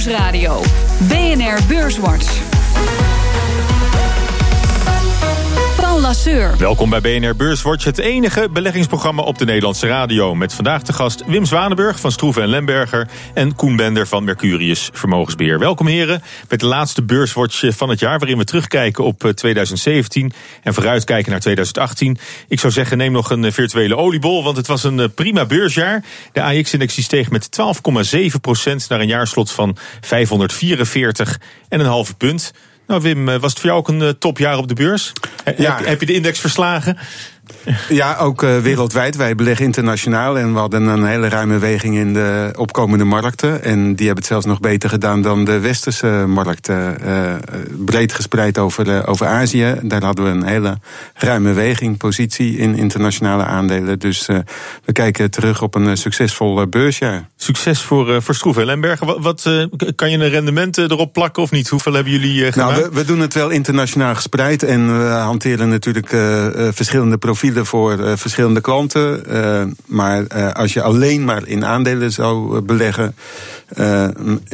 Nieuwsradio. BNR Beurswatch. Welkom bij BNR Beurswatch, het enige beleggingsprogramma op de Nederlandse radio. Met vandaag de gast Wim Zwanenburg van Stroeven en Lemberger... en Koen Bender van Mercurius Vermogensbeheer. Welkom heren, met de laatste Beurswatch van het jaar... waarin we terugkijken op 2017 en vooruitkijken naar 2018. Ik zou zeggen, neem nog een virtuele oliebol... want het was een prima beursjaar. De AX-index steeg met 12,7% naar een jaarslot van 544 en een halve punt... Nou, Wim, eh, was het voor jou ook een eh, topjaar op de beurs? Ja. Heb, heb je de index verslagen? Ja, ook uh, wereldwijd. Wij beleggen internationaal en we hadden een hele ruime weging in de opkomende markten. En die hebben het zelfs nog beter gedaan dan de westerse markten. Uh, breed gespreid over, uh, over Azië. Daar hadden we een hele ruime weging, positie in internationale aandelen. Dus we kijken terug op een succesvol beursjaar. Succes voor, voor Stroeven. Lembergen, wat, wat kan je een rendement erop plakken of niet? Hoeveel hebben jullie gedaan? Nou, we, we, doen het wel internationaal gespreid en we hanteren natuurlijk verschillende profielen profielen voor uh, verschillende klanten. Uh, maar uh, als je alleen maar in aandelen zou beleggen,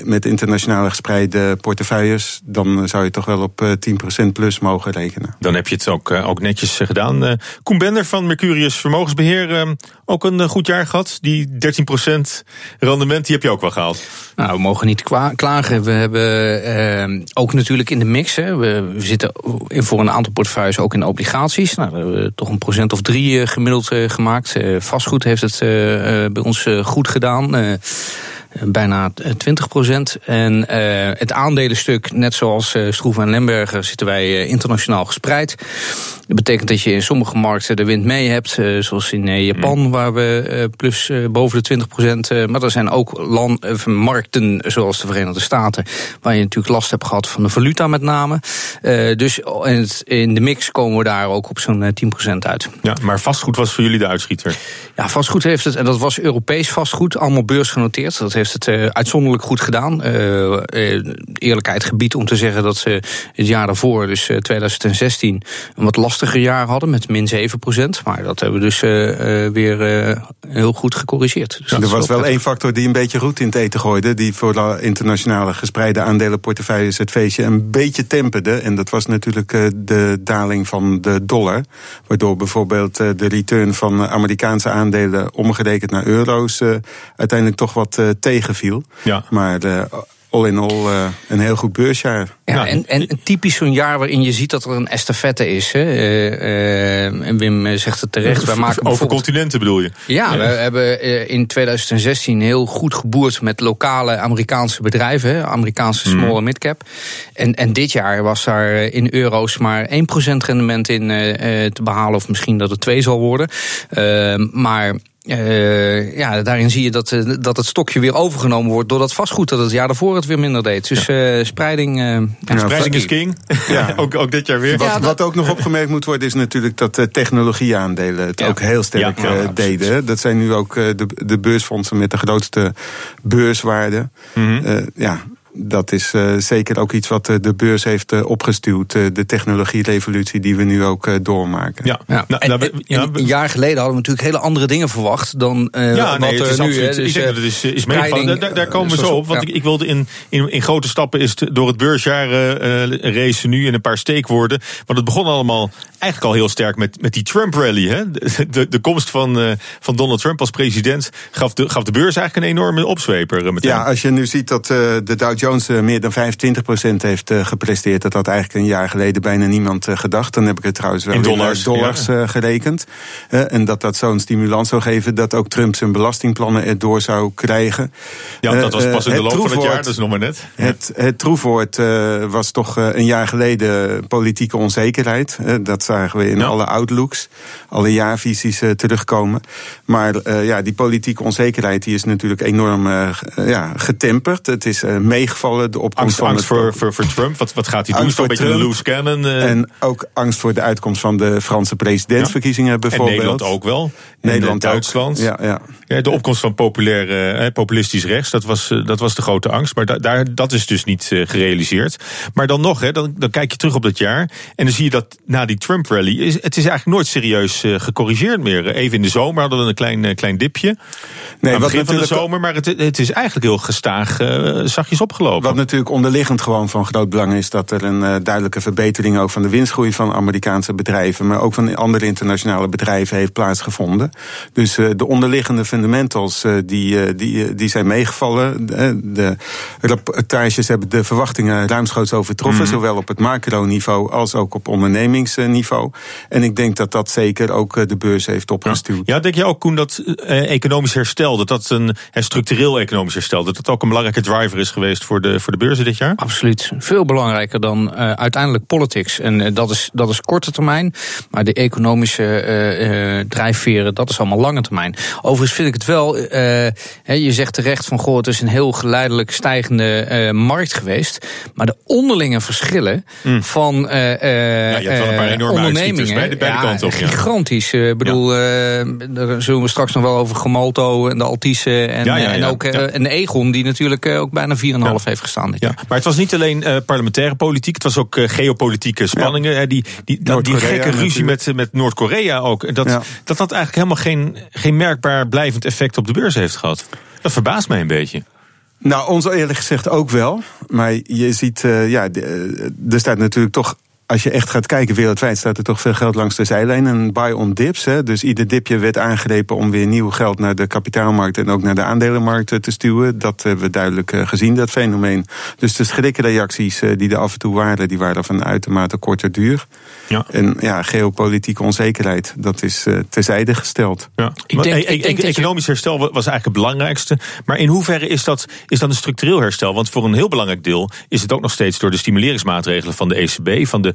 met internationale gespreide portefeuilles, dan zou je toch wel op 10% plus mogen rekenen. Dan heb je het ook, ook netjes gedaan. Koen Bender van Mercurius Vermogensbeheer, ook een goed jaar gehad. Die 13% rendement, die heb je ook wel gehaald. Nou, we mogen niet klagen. We hebben ook natuurlijk in de mix, hè, we, we, zitten voor een aantal portefeuilles ook in obligaties. Nou, we hebben toch een of drie eh, gemiddeld eh, gemaakt. Eh, vastgoed heeft het bij ons goed gedaan bijna 20 procent. En uh, het aandelenstuk, net zoals uh, Stroeven en Lemberger, zitten wij uh, internationaal gespreid. Dat betekent dat je in sommige markten de wind mee hebt, zoals in Japan, mm. waar we plus boven de 20 procent. maar er zijn ook land, markten, zoals de Verenigde Staten, waar je natuurlijk last hebt gehad van de valuta met name. dus in, het, in, de mix komen we daar ook op zo'n 10 procent uit. Ja, maar vastgoed was voor jullie de uitschieter? Ja, vastgoed heeft het, en dat was Europees vastgoed, allemaal beursgenoteerd. Dat heeft heeft het uh, uitzonderlijk goed gedaan. Uh, eerlijkheid gebied om te zeggen dat ze het jaar daarvoor, dus 2016, een wat lastiger jaar hadden met min 7 procent. Maar dat hebben we dus weer heel goed gecorrigeerd. Dus er was wel één factor die een beetje roet in het eten gooide, die voor de internationale gespreide aandelenportefeuilles het feestje een beetje temperde. En dat was natuurlijk de daling van de dollar. Waardoor bijvoorbeeld de return van Amerikaanse aandelen omgerekend naar euro's uiteindelijk toch wat tegenviel. Ja. Maar de, all in all uh, een heel goed beursjaar. Ja, en, en typisch zo'n jaar waarin je ziet dat er een estafette is. Hè. Uh, uh, en Wim zegt het terecht. Wij maken Over continenten bedoel je? Ja, ja. we hebben in 2016 heel goed geboerd met lokale Amerikaanse bedrijven. Hè, Amerikaanse mhm. small en midcap. En, en dit jaar was daar in euro's maar 1% rendement in te behalen. Of misschien dat het 2 zal worden. maar uh, ja, daarin zie je dat, uh, dat het stokje weer overgenomen wordt door dat vastgoed dat het jaar daarvoor het weer minder deed. Dus uh, spreiding. Ja, spreiding is king. Ja. ook, ook dit jaar weer. Wat, wat, ook nog opgemerkt moet worden is natuurlijk dat technologieaandelen het ook heel sterk deden. Dat zijn nu ook de, de beursfondsen met de grootste beurswaarde. Mm -hmm. ja, dat is uh, zeker ook iets wat uh, de beurs heeft uh, opgestuurd. de technologierevolutie die we nu ook doormaken. Ja, ja. Nou, en, nou, ja. een jaar geleden hadden we natuurlijk hele andere dingen verwacht dan ja, nee, wat er nu is. Dus, ik denk dat het is, is meegevallen. Daar, daar, komen we zo op. Want ik, ik, wilde in, in, in, grote stappen is door het beursjaar racen nu in een paar steekwoorden. Want het begon allemaal eigenlijk al heel sterk met, met die Trump-rally. Hè? De, de, komst van, van Donald Trump als president gaf de, gaf de beurs eigenlijk een enorme opzweper. Meteen. Ja, als je nu ziet dat de Dow Jones Jones eh, meer dan 25% heeft eh, gepresteerd. Dat had eigenlijk een jaar geleden bijna niemand eh, gedacht. Dan heb ik het trouwens wel in dollars, dollars gerekend. en dat dat zo'n stimulans zou geven dat ook Trump zijn belastingplannen erdoor zou krijgen. Ja, dat was pas in de loop van het jaar, dus nog maar net. Het, het troefwoord was toch een jaar geleden politieke onzekerheid. dat zagen we in alle outlooks, alle jaarvisies terugkomen. Maar ja, die politieke onzekerheid die is natuurlijk enorm ja, getemperd. Het is meegevallen de opkomst angst, van angst voor, voor, Trump. Wat, wat gaat hij doen? Een beetje een loose cannon. Uh... En ook angst voor de uitkomst van de Franse presidentsverkiezingen ja. bijvoorbeeld. En Nederland ook wel. Nederland Duitsland. Ja, ja. ja, de opkomst van populair, eh, populistisch rechts, dat was, eh, dat was de grote angst. Maar da daar, dat is dus niet uh, gerealiseerd. Maar dan nog, hè, dan, dan kijk je terug op dat jaar. En dan zie je dat na die Trump-rally, is, het is eigenlijk nooit serieus uh, gecorrigeerd meer. Even in de zomer hadden we een klein, klein dipje. Nee, wat begin van de zomer, maar het, het is eigenlijk heel gestaag zachtjes opgegaan opgelopen. Wat natuurlijk onderliggend gewoon van groot belang is dat er een uh, duidelijke verbetering ook van de winstgroei van Amerikaanse bedrijven, maar ook van andere internationale bedrijven heeft plaatsgevonden. Dus uh, de onderliggende fundamentals uh, die, die, die zijn meegevallen. De rapportages hebben de verwachtingen ruimschoots overtroffen, mm. zowel op het macroniveau als ook op ondernemingsniveau. En ik denk dat dat zeker ook de beurs heeft opgestuurd. Ja, ja denk je ook, Koen, dat economisch herstel, dat dat een, een structureel economisch herstel, dat dat ook een belangrijke driver is geweest voor de, voor de beurzen dit jaar? Absoluut. Veel belangrijker dan uh, uiteindelijk politics. En uh, dat, is, dat is korte termijn. Maar de economische uh, drijfveren, dat is allemaal lange termijn. Overigens vind ik het wel. je zegt terecht van goh, het is een heel geleidelijk stijgende markt geweest. Maar de onderlinge verschillen mm. van ja, je hebt wel een paar enorme ondernemingen. Bij de, ja, op. Ja. Gigantisch. Ik bedoel, daar zullen we straks nog wel over Gemalto en de Altice en, en ook en de Egon, die natuurlijk ook bijna 4,5 heeft gestaan. Dit ja. Maar het was niet alleen uh, parlementaire politiek, het was ook uh, geopolitieke spanningen. Ja. Die, die, die, die gekke ruzie met, met Noord-Korea ook. Dat, ja. dat dat eigenlijk helemaal geen, geen merkbaar blijvend effect op de beurs heeft gehad. Dat verbaast mij een beetje. Nou, ons eerlijk gezegd ook wel. Maar je ziet, uh, ja, er staat natuurlijk toch als je echt gaat kijken wereldwijd, staat er toch veel geld langs de zijlijn. En buy on dips. Hè. Dus ieder dipje werd aangrepen om weer nieuw geld naar de kapitaalmarkt en ook naar de aandelenmarkt te stuwen. Dat hebben we duidelijk eh, gezien, dat fenomeen. Dus de schrikreacties eh, die er af en toe waren, die waren van uitermate korte duur. Ja. En ja, geopolitieke onzekerheid, dat is terzijde gesteld. Ja. Ik denk, ik denk economisch herstel was eigenlijk het belangrijkste. Maar in hoeverre is dat, is dat een structureel herstel? Want voor een heel belangrijk deel is het ook nog steeds door de stimuleringsmaatregelen van de ECB, van de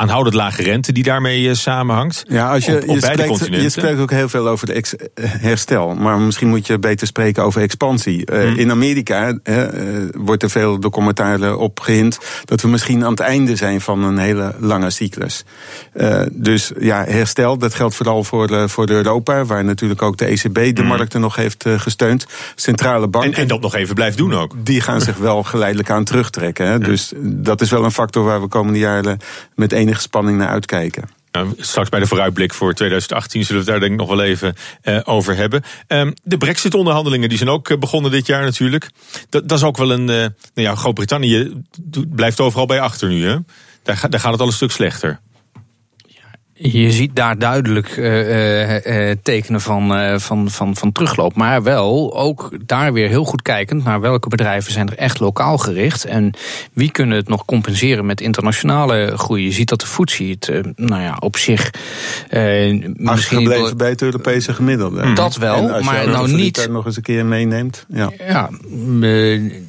aanhoudend lage rente die daarmee uh, samenhangt. Ja, als je, op, op je, spreekt, je spreekt ook heel veel over de ex eh, herstel. Maar misschien moet je beter spreken over expansie. Uh, In Amerika uh, wordt er veel door commentaren op gehind dat we misschien aan het einde zijn van een hele lange cyclus. dus ja, herstel, dat geldt vooral voor, voor Europa, waar natuurlijk ook de ECB de mm. markten nog heeft gesteund. Centrale banken. En, en, dat nog even blijft doen ook. Die gaan zich wel geleidelijk aan terugtrekken. Hè. Dus dat is wel een factor waar we komende jaren met enige spanning naar uitkijken. Nou, straks bij de vooruitblik voor 2018 zullen we het daar denk ik nog wel even uh, over hebben. Um, de brexit-onderhandelingen die zijn ook eh, begonnen dit jaar natuurlijk. Dat, dat is ook wel een... Uh, nou ja, Groot-Brittannië blijft overal bij achter nu. Hè? Daar, daar gaat het al een stuk slechter. Je ziet daar duidelijk uh, uh, tekenen van, van, van, van terugloop. Maar wel ook daar weer heel goed kijkend naar welke bedrijven zijn er echt lokaal gericht. En wie kunnen het nog compenseren met internationale groei. Je ziet dat de FTSE het nou ja, op zich... misschien gebleven bij het Europese gemiddelde. Dat wel, maar nou niet... nog eens een keer meeneemt. Ja, ja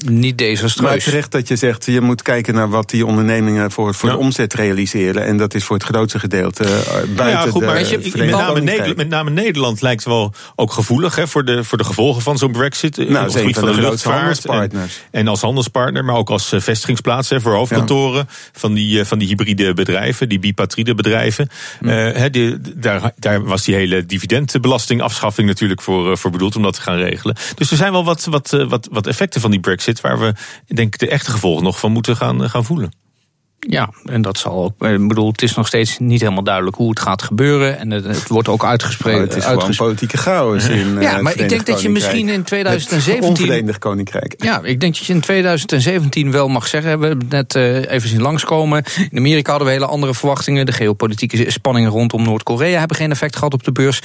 niet desastreus. Maar terecht dat je zegt, je moet kijken naar wat die ondernemingen voor, voor de omzet realiseren. En dat is voor het grootste gedeelte buiten ja, goed, maar je, met, name Nederland, met name Nederland lijkt wel ook gevoelig hè, voor, de, voor de gevolgen van zo'n brexit. Eh, nou, op van de, de luchtvaart. En, en, als handelspartner, maar ook als eh, vestigingsplaats hè, voor hoofdkantoren van, die, eh, van die hybride bedrijven, die bipatride bedrijven. Uh, die, daar, daar was die hele dividendbelastingafschaffing natuurlijk voor, voor bedoeld om dat te gaan regelen. Dus er zijn wel wat, wat, wat, wat effecten van die brexit waar we denk ik de echte gevolgen nog van moeten gaan, gaan voelen. Ja, en dat zal ook. Ik bedoel, het is nog steeds niet helemaal duidelijk hoe het gaat gebeuren. En het, het wordt ook uitgesproken. Oh, het is gewoon politieke chaos in. Ja, uh, maar ik denk dat je misschien in 2017. Onverenigd Koninkrijk. Ja, ik denk dat je in 2017 wel mag zeggen. We hebben het net uh, even zien langskomen. In Amerika hadden we hele andere verwachtingen. De geopolitieke spanningen rondom Noord-Korea hebben geen effect gehad op de beurs.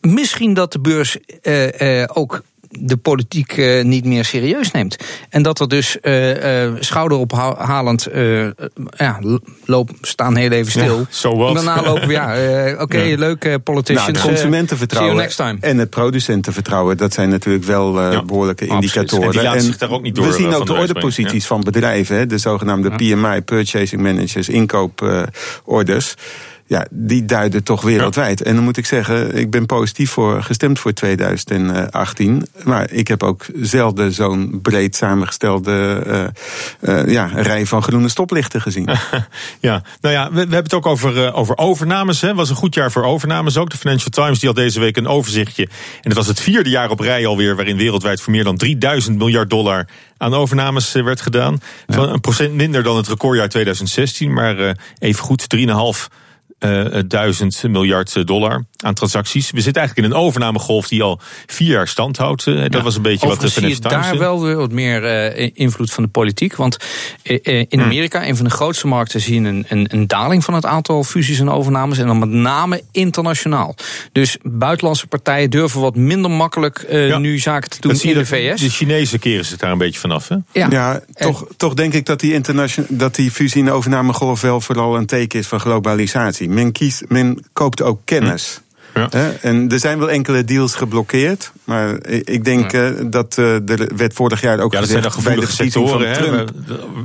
Misschien dat de beurs ook de politiek uh, niet meer serieus neemt. En dat er dus uh, uh, schouderophalend, ja, loop, staan heel even stil. Ja, so en daarna lopen we, ja, oké, okay, ja. leuk politicians. Nou, het consumentenvertrouwen en het producentenvertrouwen, dat zijn natuurlijk wel ja, behoorlijke indicatoren. En, en zich daar ook niet door we zien ook de ordeposities van bedrijven, hè, de zogenaamde PMI, Purchasing Managers, inkooporders ja, die duiden toch wereldwijd. En dan moet ik zeggen, ik ben positief voor, gestemd voor 2018. Maar ik heb ook zelden zo'n breed samengestelde uh, uh, ja, rij van groene stoplichten gezien. ja, nou ja, we, we hebben het ook over, uh, over overnames. Het was een goed jaar voor overnames ook. De Financial Times die had deze week een overzichtje. En het was het vierde jaar op rij alweer waarin wereldwijd voor meer dan 3000 miljard dollar aan overnames werd gedaan. Ja. Een procent minder dan het recordjaar 2016, maar even goed 3,5 uh, duizend miljard dollar aan transacties. We zitten eigenlijk in een overnamegolf die al vier jaar stand houdt. dat was een beetje wat de zie je daar wel weer wat meer uh, invloed van de politiek. Want in hmm. Amerika, een van de grootste markten, zie je een, een, een, daling van het aantal fusies en overnames. En dan met name internationaal. Dus buitenlandse partijen durven wat minder makkelijk uh, nu zaken te doen in de VS. De Chinezen keren zich daar een beetje vanaf. Hè? Ja, ja toch, toch denk ik dat die, dat die fusie- en overnamegolf wel vooral een teken is van globalisatie. Men, kiest, men koopt ook kennis. Ja. En er zijn wel enkele deals geblokkeerd. Maar ik denk ja. Eh, dat uh, er werd vorig jaar ook ja, gezegd... dat zijn de sectoren, hè,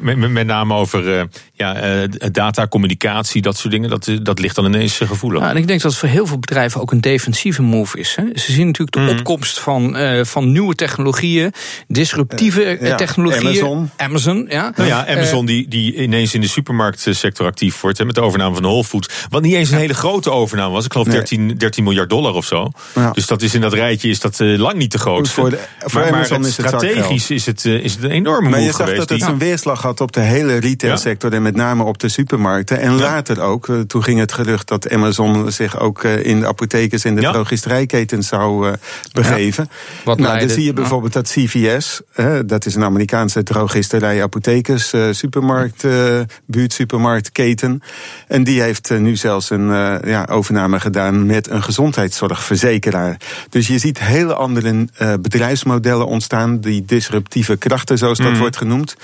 met, met, name over uh, ja, data, communicatie, dat soort dingen. Dat, dat ligt dan ineens gevoelig. Ja, en ik denk dat het voor heel veel bedrijven ook een defensieve move is. Hè. Ze zien natuurlijk de mm. opkomst van, van nieuwe technologieën, disruptieve technologieën. Amazon. Amazon, ja. Nou ja, Amazon die, die ineens in de supermarktsector actief wordt. Hè, met de overname van Whole Foods. Wat niet eens een hele grote overname was. Ik geloof 13, 13 miljard dollar of zo. Dus dat is in dat rijtje is dat lang niet te groot. Voor, de, voor maar, is het strategisch is het, eh, is het een enorme maar je zag dat het een weerslag had op de hele retailsector en met name op de supermarkten. En later ook, eh, toen ging het gerucht dat Amazon zich ook eh, in de apothekers en de drogisterijketens zou begeven. Wat nou, dan zie je bijvoorbeeld dat CVS, dat is een Amerikaanse drogisterij, apothekers, supermarkt, buurtsupermarktketen. En die heeft nu zelfs een ja, overname gedaan met een gezondheidszorgverzekeraar. Dus je ziet hele andere uh, bedrijfsmodellen ontstaan. Die disruptieve krachten, zoals dat mm. wordt genoemd.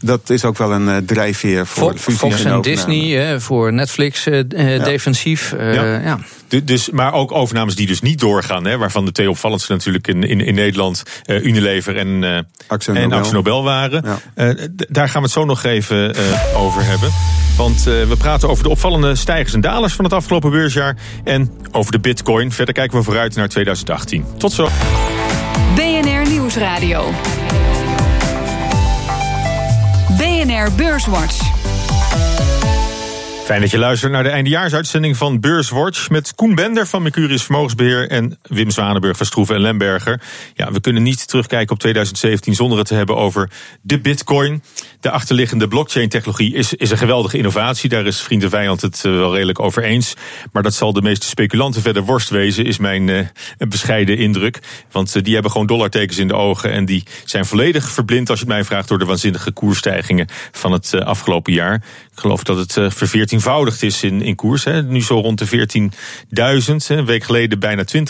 Dat is ook wel een uh, drijfveer voor Fox, Fox en, Disney, voor Netflix uh, ja. defensief. Ja. ja. dus, maar ook overnames die dus niet doorgaan. Hè, waarvan de twee opvallendste natuurlijk in, in, in Nederland Unilever en, uh, en Axel Nobel waren. daar gaan we het zo nog even over hebben. Want we praten over de opvallende stijgers en dalers van het afgelopen beursjaar. En over de bitcoin. Verder kijken we vooruit naar 2018. Tot zo. BNR Nieuwsradio. BNR Beurswatch. Fijn dat je luistert naar de eindejaarsuitzending van Beurswatch... met Koen Bender van Mercurius Vermogensbeheer... en Wim Zwanenburg van Stroeven en Lemberger. Ja, we kunnen niet terugkijken op 2017 zonder het te hebben over de bitcoin. De achterliggende blockchain-technologie is, is een geweldige innovatie. Daar is vriend en vijand het eh, wel redelijk over eens. Maar dat zal de meeste speculanten verder worst wezen... is mijn uh, bescheiden indruk. Want eh, die hebben gewoon dollartekens in de ogen... en die zijn volledig verblind, als je het mij vraagt... door de waanzinnige koersstijgingen van het afgelopen jaar. Ik geloof dat het uh, verveert vervijftienvoudigd is in, in koers. Hè. Nu zo rond de 14.000. Een week geleden bijna 20.000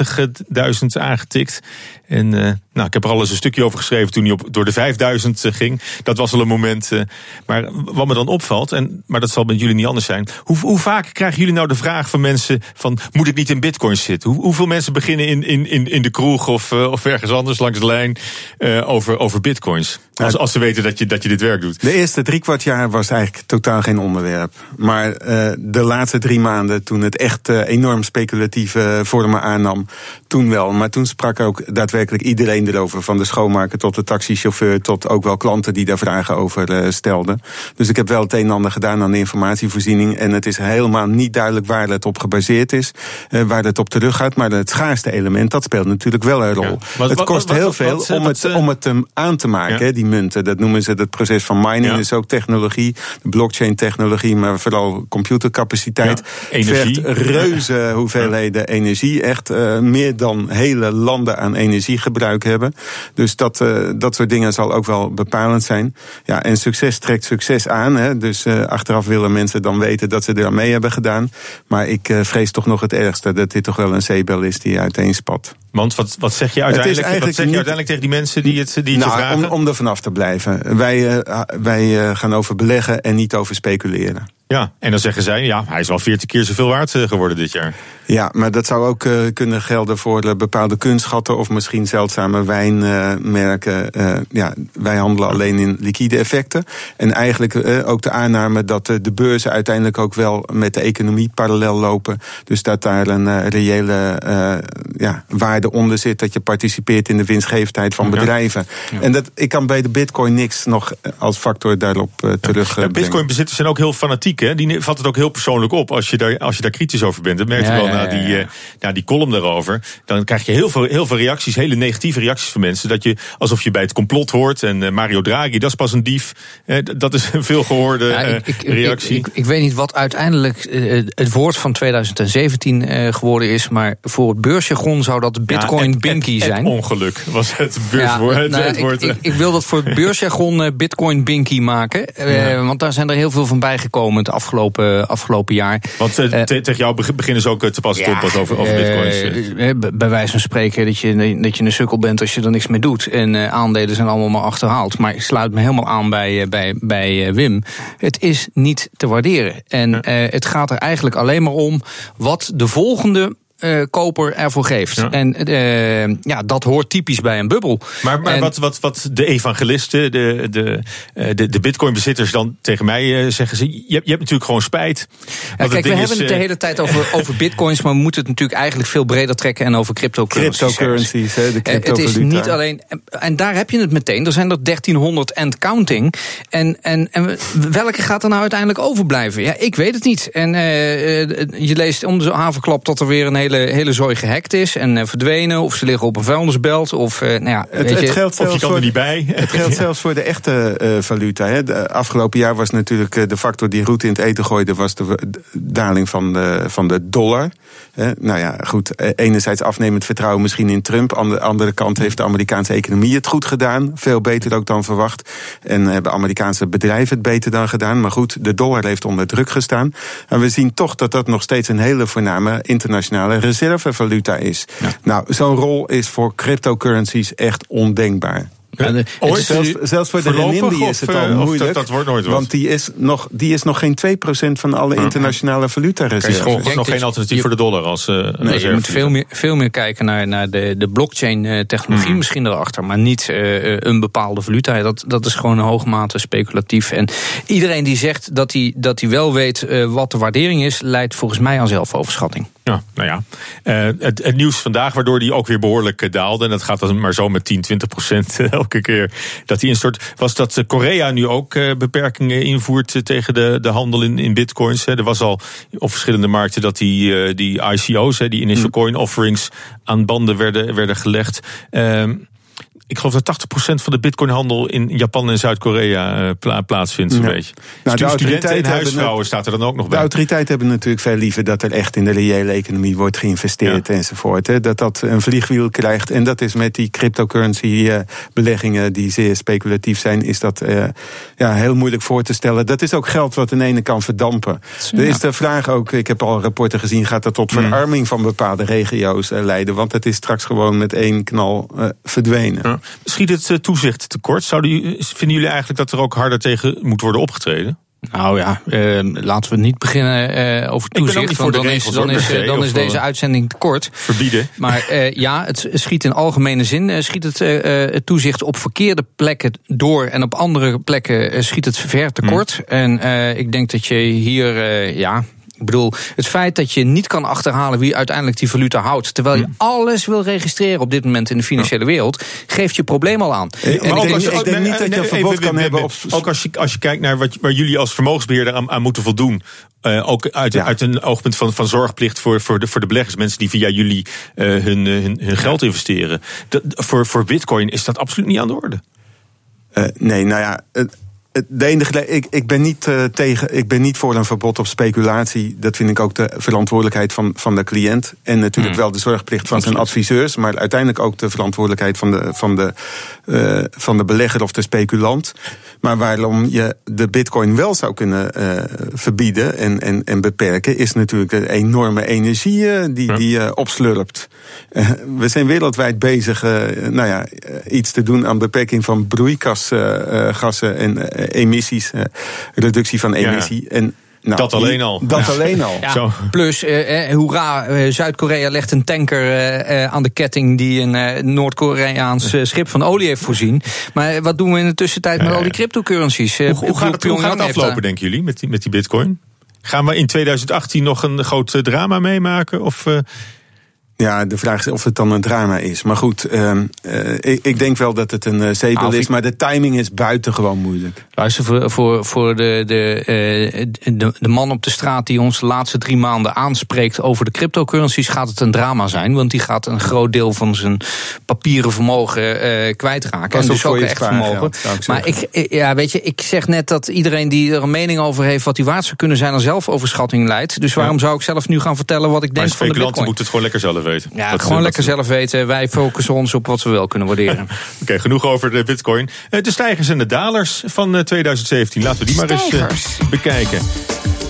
aangetikt. En uh, nou, ik heb er al eens een stukje over geschreven toen hij op, door de 5000 eh, ging. Dat was al een moment. Uh, maar wat me dan opvalt, en, maar dat zal met jullie niet anders zijn. Hoe, hoe vaak krijgen jullie nou de vraag van mensen: van, moet ik niet in bitcoins zitten? Hoe, hoeveel mensen beginnen in, in, in, in de kroeg of, of ergens anders langs de lijn over, over bitcoins? Als, als ze weten dat je, dat je dit werk doet. De eerste drie kwart jaar was eigenlijk totaal geen onderwerp. Maar de laatste drie maanden, toen het echt enorm speculatieve vormen aannam, toen wel. Maar toen sprak ook daadwerkelijk iedereen erover. Van de schoonmaker tot de taxichauffeur tot ook wel klanten die daar vragen over uh, stelden. Dus ik heb wel het een en ander gedaan aan de informatievoorziening. En het is helemaal niet duidelijk waar het op gebaseerd is. Uh, waar het op teruggaat. Maar het schaarste element, dat speelt natuurlijk wel een rol. het kost heel veel om, het, om het aan te maken, die munten. Dat noemen ze het proces van mining. is ook technologie, blockchain technologie, maar vooral computercapaciteit. Energie. Vergt reuze hoeveelheden energie. Echt uh, meer dan hele landen aan energie energiegebruik hebben. Dus dat, uh, dat soort dingen zal ook wel bepalend zijn. Ja, en succes trekt succes aan. Hè. Dus uh, achteraf willen mensen dan weten dat ze er aan mee hebben gedaan. Maar ik uh, vrees toch nog het ergste. Dat dit toch wel een zeebel is die uiteenspat. Want wat, wat zeg je uiteindelijk, wat zeg je uiteindelijk tegen die mensen die het, die nou, vragen? Om, om er vanaf te blijven. Wij, wij gaan over beleggen en niet over speculeren. Ja, en dan zeggen zij, ja, hij is wel 40 keer zoveel waard geworden dit jaar. Ja, maar dat zou ook uh, kunnen gelden voor uh, bepaalde kunstschatten of misschien zeldzame wijnmerken. Uh, ja, wij handelen alleen in liquide effecten. En eigenlijk ook de aanname dat de beurzen uiteindelijk ook wel met de economie parallel lopen. Dus dat daar een reële ja, waarde onder zit. Dat je participeert in de winstgevendheid van bedrijven. Ja. En dat, ik kan bij de bitcoin niks nog als factor daarop terugbrengen. Ja, Bitcoin bezitters zijn ook heel fanatiek hè, die vat het ook heel persoonlijk op als je daar, als je daar kritisch over bent. Dat merk je Ja, wel ja, na, die, eh, na die column daarover. Dan krijg je heel veel, heel veel reacties, hele negatieve reacties van mensen. Dat je alsof je bij het complot hoort. En eh, Mario Draghi, dat is pas een dief. Eh, dat is een veel gehoorde Ja, eh, ik, ik, ik, reactie. ik, ik weet niet wat uiteindelijk het woord van 2017 eh, geworden is, maar voor het beursjargon zou dat Bitcoin Binky zijn. Het ongeluk was het beurswoord. nou, het ik- woord, ik, wil dat voor het beursjargon Bitcoin Binky maken. Want daar zijn er heel veel van bijgekomen het afgelopen, afgelopen jaar. Want eh, eh, te- tegen jou beg- beginnen ze ook eh, te pas en pas over, over bitcoins. bij wijze van spreken dat je, dat je een sukkel bent als je er niks mee doet. En eh, aandelen zijn allemaal maar achterhaald. Maar ik sluit me helemaal aan bij, bij, bij Wim. Het is niet te waarderen. En eh, het gaat er eigenlijk alleen maar om wat de volgende. Eh, koper ervoor geeft. Ja. En eh, ja, dat hoort typisch bij een bubbel. Maar, maar En- wat, wat, wat de evangelisten, de, de, eh, de, de bitcoin-bezitters dan tegen mij zeggen, ze, je, hebt- je hebt natuurlijk gewoon spijt. Ja, kijk, we hebben het de hele tijd over, over bitcoins, maar we moeten het natuurlijk eigenlijk veel breder trekken en over cryptocurrencies. Cryptocurrencies, hè, de Eh, Het is niet alleen. En daar heb je het meteen. Er zijn er 1300 and counting. En, en, en welke gaat er nou uiteindelijk overblijven? Ja, ik weet het niet. En je leest om de havenklap dat er weer een hele, hele zooi gehackt is en eh, verdwenen. Of ze liggen op een vuilnisbelt. Of, eh, nou ja, Het, weet het je, geldt Of je zelfs kan voor, er niet bij. Het geldt zelfs voor de echte eh, valuta. Hè. De afgelopen jaar was natuurlijk de factor die roet in het eten gooide, was de, de daling van de, van de dollar. Hè. Nou ja, goed. Enerzijds afnemend vertrouwen misschien in Trump. Aan de andere kant heeft de Amerikaanse economie het goed gedaan. Veel beter ook dan verwacht. En hebben Amerikaanse bedrijven het beter dan gedaan. Maar goed, de dollar heeft onder druk gestaan. En we zien toch dat dat nog steeds een hele voorname internationale reservevaluta is. Nou, zo'n rol is voor cryptocurrencies echt ondenkbaar. Ja, de- Ooit? het is- Zelfs, zelfs voor de renminbi is het eh, al of moeilijk. dat- dat wordt nooit wat? Want die is nog, die is nog geen 2% van alle internationale Er is valutareserves. gewoon denk nog geen alternatief je- voor de dollar als eh Nee, je moet veel meer, veel meer kijken naar, naar de, de blockchain-technologie Hmm. misschien erachter, maar niet eh, eh, een bepaalde valuta. Dat, dat is gewoon een hoogmate speculatief. En iedereen die zegt dat hij, dat hij wel weet eh, wat de waardering is, leidt volgens mij aan zelfoverschatting. Ja, nou ja. Eh, het, het nieuws vandaag, waardoor die ook weer behoorlijk eh, daalde. En dat gaat dan maar zo met 10, 20 procent elke keer dat die instort. Was dat eh, Korea nu ook beperkingen invoert tegen de, de handel in, in bitcoins. Hè. Er was al op verschillende markten dat die, die ICO's, hè, die initial coin offerings, aan banden werden, werden gelegd. Ehm, ik geloof dat 80% van de bitcoinhandel in Japan en Zuid-Korea eh, pla- plaatsvindt, zo'n Ja. beetje. Nou, de Stu- studenten en huisvrouwen staat er dan ook nog De bij. autoriteiten hebben natuurlijk veel liever dat er echt in de reële economie wordt geïnvesteerd enzovoort. Hè. Dat dat een vliegwiel krijgt. En dat is met die cryptocurrency eh, beleggingen die zeer speculatief zijn, is dat eh, ja, heel moeilijk voor te stellen. Dat is ook geld wat aan de ene kant verdampen. Er is de vraag ook, ik heb al rapporten gezien, gaat dat tot verarming van bepaalde regio's leiden? Want het is straks gewoon met één knal eh, verdwenen. Ja. Schiet het eh, toezicht tekort? Zouden, vinden jullie eigenlijk dat er ook harder tegen moet worden opgetreden? Nou ja, eh, laten we niet beginnen eh, over toezicht. want dan, regels, is, dan, is, eh, dan is wel. deze uitzending te kort. Verbieden? Maar eh, ja, het schiet in algemene zin eh, schiet het, eh, eh, het toezicht op verkeerde plekken door en op andere plekken eh, schiet het ver tekort. En eh, ik denk dat je hier, eh, ja. Ik bedoel, het feit dat je niet kan achterhalen wie uiteindelijk die valuta houdt, terwijl je alles wil registreren op dit moment in de financiële wereld, geeft je probleem al aan. Ik En denk- ik denk- ik denk niet dat je een verbod even, kan hebben op- Ook als je, als je kijkt naar wat, waar jullie als vermogensbeheerder aan, aan moeten voldoen. eh, ook uit, Ja. uit een oogpunt van, van zorgplicht voor, voor, de, voor de beleggers. Mensen die via jullie eh, hun, eh, hun, hun geld investeren. Dat, voor, voor bitcoin is dat absoluut niet aan de orde. Eh, nee, nou ja. het- De enige, ik, ik, ben niet, eh, tegen, ik ben niet voor een verbod op speculatie. Dat vind ik ook de verantwoordelijkheid van, van de cliënt. En natuurlijk Hmm. wel de zorgplicht van zijn adviseurs. Maar uiteindelijk ook de verantwoordelijkheid van de, van, de, eh, van de belegger of de speculant. Maar waarom je de bitcoin wel zou kunnen eh, verbieden en, en, en beperken... is natuurlijk de enorme energie die, Ja. die eh, opslurpt. We zijn wereldwijd bezig nou ja, iets te doen aan beperking van broeikasgassen en emissies, eh, reductie van Ja. emissie. En, nou, Dat alleen al. Dat Ja. alleen al. Ja, Zo. Plus, eh, eh, hoera, eh, Zuid-Korea legt een tanker eh, eh, aan de ketting die een eh, Noord-Koreaans eh, schip van olie heeft voorzien. Maar eh, wat doen we in de tussentijd met Eh, al die cryptocurrencies? Eh, Hoe, hoe, gaat het, hoe gaat het aflopen, denken jullie, met die, met die bitcoin? Gaan we in 2018 nog een groot eh, drama meemaken? Of, eh, Ja, de vraag is of het dan een drama is. Maar goed, uh, ik, ik, denk wel dat het een uh, is. Maar de timing is buitengewoon moeilijk. Luister, voor, voor, voor de, de, uh, de, de, man op de straat die ons de laatste drie maanden aanspreekt over de cryptocurrencies, gaat het een drama zijn. Want die gaat een groot deel van zijn papieren vermogen kwijtraken. En dus ook echt vermogen. Geld, maar ik, ja, weet je, ik zeg net dat iedereen die er een mening over heeft wat die waard zou kunnen zijn, aan zelfoverschatting leidt. Dus waarom ja. zou ik zelf nu gaan vertellen wat ik denk van de Bitcoin? moeten het gewoon lekker zelf weten. Ja, dat gewoon lekker zelf weten. Wij focussen ons op wat we wel kunnen waarderen. Oké, okay, genoeg over de bitcoin. Eh, de stijgers en de dalers van 2017. Eh, Laten we die maar eens bekijken.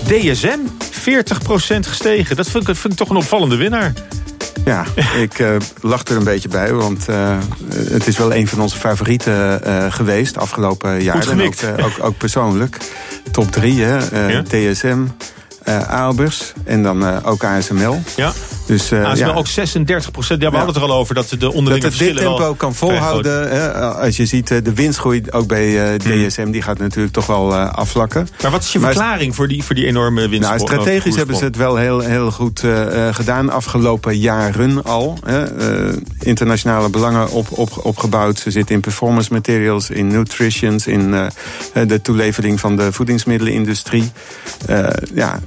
DSM, 40% gestegen. Dat vind ik, vind ik toch een opvallende winnaar. Ja, ik uh, lach er een beetje bij, want uh, het is wel een van onze favorieten uh, geweest afgelopen jaar. En ook, ook, ook, persoonlijk. Top 3, hè? Ja? DSM, Albers en dan ook ASML. Ja. Dus, uh, ASML ja. ook 36 procent. Ja, we ja. hadden het er al over dat de onderlinge dat het dit tempo kan volhouden. Hè, als je ziet de winstgroei ook bij uh, DSM, hmm. die gaat natuurlijk toch wel uh, afvlakken. Maar wat is je verklaring voor, die, voor die enorme winst? Nou, strategisch hebben ze het wel heel, heel goed gedaan. Afgelopen jaren al. internationale belangen op, op, opgebouwd. Ze zitten in performance materials, in nutritions, in de toelevering van de voedingsmiddelenindustrie. ja,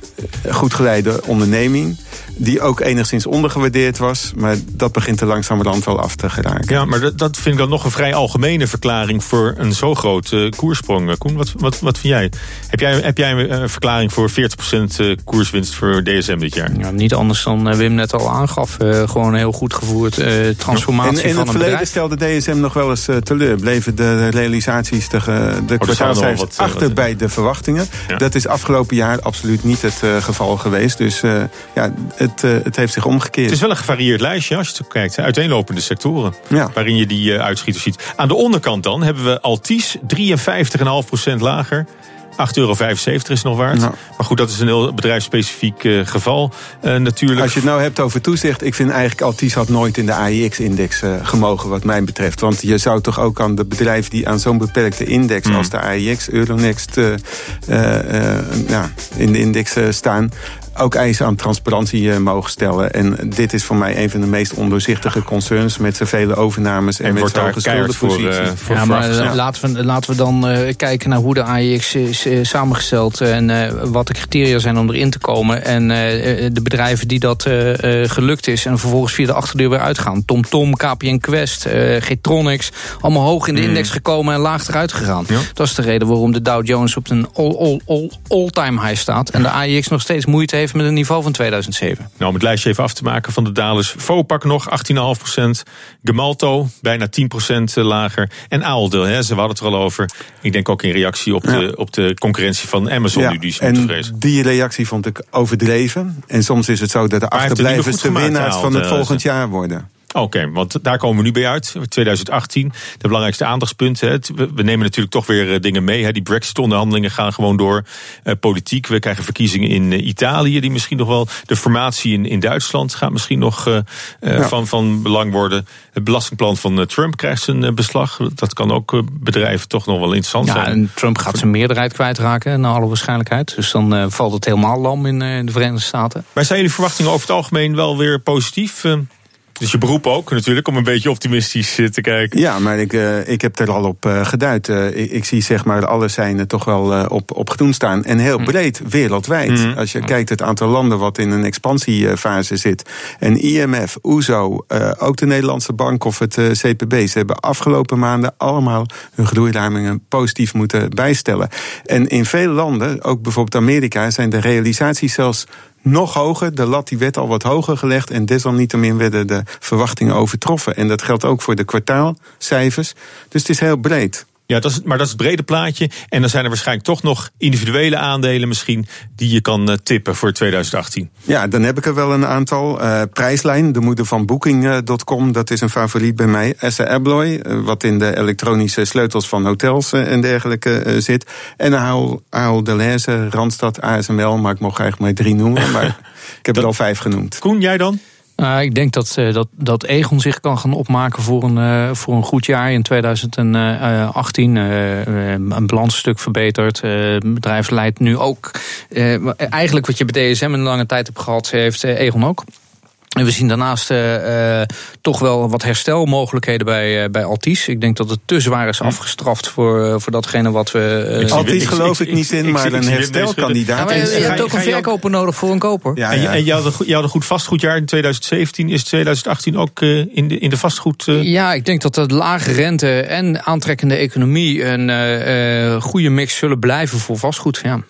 goed geleide onderneming die ook enigszins ondergewaardeerd was. Maar dat begint er langzamerhand wel af te geraken. Ja, maar dat, dat vind ik dan nog een vrij algemene verklaring... voor een zo grote uh, koersprong. Koen, wat, wat, wat vind jij? Heb jij, heb jij een verklaring voor 40% uh, koerswinst voor DSM dit jaar? Ja, niet anders dan Wim net al aangaf. Uh, gewoon heel goed gevoerd transformatie ja. in, in van het verleden stelde DSM nog wel eens teleur. Bleven de realisaties, de, de oh, kwartaalcijfers achter wat, bij de verwachtingen. Ja. Dat is afgelopen jaar absoluut niet het geval geweest. Dus ja, het, uh, het heeft zich omgekeerd. Het is wel een gevarieerd lijstje als je het kijkt. Uiteenlopende sectoren. Ja. Waarin je die uh, uitschieters ziet. Aan de onderkant dan hebben we Altis 53,5% lager. 8,75 euro is nog waard. Nou. Maar goed, dat is een heel bedrijfsspecifiek uh, geval uh, natuurlijk. Als je het nou hebt over toezicht... ik vind eigenlijk Altis had nooit in de AIX-index uh, gemogen wat mij betreft. Want je zou toch ook aan de bedrijven die aan zo'n beperkte index... Mm. als de AIX, Euronext ja, in de index staan ook eisen aan transparantie eh, mogen stellen. En dit is voor mij een van de meest ondoorzichtige concerns... met zoveel overnames en, en met zo'n voor, uh, voor ja, maar ja. laten, we, laten we dan uh, kijken naar hoe de AIX is uh, samengesteld... en wat de criteria zijn om erin te komen. En de bedrijven die dat gelukt is... en vervolgens via de achterdeur weer uitgaan. TomTom, KPN Quest, Getronics... allemaal hoog in de index mm. gekomen en laag eruit gegaan. Ja. Dat is de reden waarom de Dow Jones op een all-time all, all, all high staat... en de AIX nog steeds moeite heeft met een niveau van 2007. Nou, om het lijstje even af te maken van de dalers. Vopak nog 18,5%. Gemalto bijna 10% lager. En Aaldeel, hè, ze hadden het er al over. Ik denk ook in reactie op, de, op de concurrentie van Amazon ja, nu die en vrezen. die reactie vond ik overdreven. En soms is het zo dat de achterblijvers de winnaars van het volgend jaar worden. Oké, okay, want daar komen we nu bij uit. 2018, de belangrijkste aandachtspunten. We nemen natuurlijk toch weer eh, dingen mee. Die Brexit-onderhandelingen gaan gewoon door. Uh, politiek, we krijgen verkiezingen in uh, Italië, die misschien nog wel. De formatie in, in Duitsland gaat misschien nog uh, ja. van, van belang worden. Het belastingplan van Trump krijgt zijn beslag. Dat kan ook bedrijven toch nog wel interessant ja, zijn. En Trump gaat zijn meerderheid kwijtraken, naar alle waarschijnlijkheid. Dus dan valt het helemaal lam in de Verenigde Staten. Maar zijn jullie verwachtingen over het algemeen wel weer positief? Dus je beroep ook natuurlijk om een beetje optimistisch eh, te kijken. Ja, maar ik, uh, ik heb er al op uh, geduid. Ik, ik, zie zeg maar alle zijn toch wel op, op gedoen staan. En heel hm. breed, wereldwijd. Mm. Als je kijkt het aantal landen wat in een expansiefase zit. En IMF, OESO, ook de Nederlandse Bank of het CPB. Ze hebben afgelopen maanden allemaal hun groeiramingen positief moeten bijstellen. En in veel landen, ook bijvoorbeeld Amerika, zijn de realisaties zelfs nog hoger. De lat die werd al wat hoger gelegd. En desalniettemin werden de verwachtingen overtroffen. En dat geldt ook voor de kwartaalcijfers. Dus het is heel breed. Ja, dat is, maar dat is het brede plaatje. En dan zijn er waarschijnlijk toch nog individuele aandelen misschien die je kan uh, tippen voor 2018. Ja, dan heb ik er wel een aantal. Uh, prijslijn, de moeder van Booking.com, dat is een favoriet bij mij. Essa Abloy, uh, wat in de elektronische sleutels van hotels en dergelijke zit. En Ahold, Ahold Delhaize, Randstad, ASML, maar ik mocht eigenlijk maar drie noemen. Maar ik heb er al vijf genoemd. Koen, jij dan? Uh, ik denk dat, uh, dat, dat Egon zich kan gaan opmaken voor een, uh, voor een goed jaar in 2018. een balansstuk verbeterd. het bedrijf leidt nu ook. eigenlijk wat je bij DSM een lange tijd hebt gehad, heeft Egon ook. En we zien daarnaast uh, toch wel wat herstelmogelijkheden bij, uh, bij Altis. Ik denk dat het te zwaar is afgestraft voor, voor datgene wat we. Uh, Altis geloof ik, ik, niet in, maar een herstelkandidaat. Ja, je, je hebt ook een verkoper nodig voor een koper. Ja, en, en je, had een, je had een goed vastgoedjaar in 2017. Is 2018 ook in, de, in de vastgoed? Ja, ik denk dat de lage rente en aantrekkende economie een goede mix zullen blijven voor vastgoed. Ja.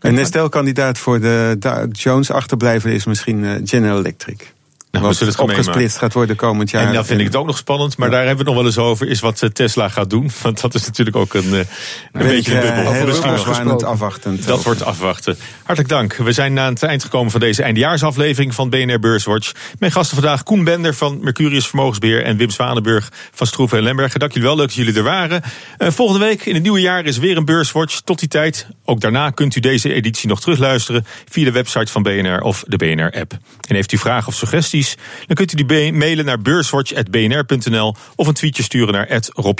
Een herstelkandidaat voor de Jones achterblijven is misschien General Electric. Nou, wat het opgesplitst gaat worden komend jaar. En dan vind ik het ook nog spannend, maar daar hebben we het nog wel eens over, is wat eh, Tesla gaat doen. Want dat is natuurlijk ook een, eh, een beetje een bubbel. Heel misschien nog afwachten. Dat wordt afwachten. Hartelijk dank. We zijn aan het eind gekomen van deze eindejaarsaflevering van BNR Beurswatch. Mijn gasten vandaag Koen Bender van Mercurius Vermogensbeheer en Wim Zwanenburg van Stroeven en Lembergen. Dank jullie wel, leuk dat jullie er waren. Uh, volgende week in het nieuwe jaar is weer een Beurswatch. Tot die tijd, ook daarna kunt u deze editie nog terugluisteren via de website van BNR of de BNR-app. En heeft u vragen of suggesties? Dan kunt u die mailen naar beurswatch.bnr.nl of een tweetje sturen naar Rob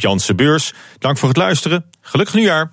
Dank voor het luisteren. Gelukkig nieuwjaar.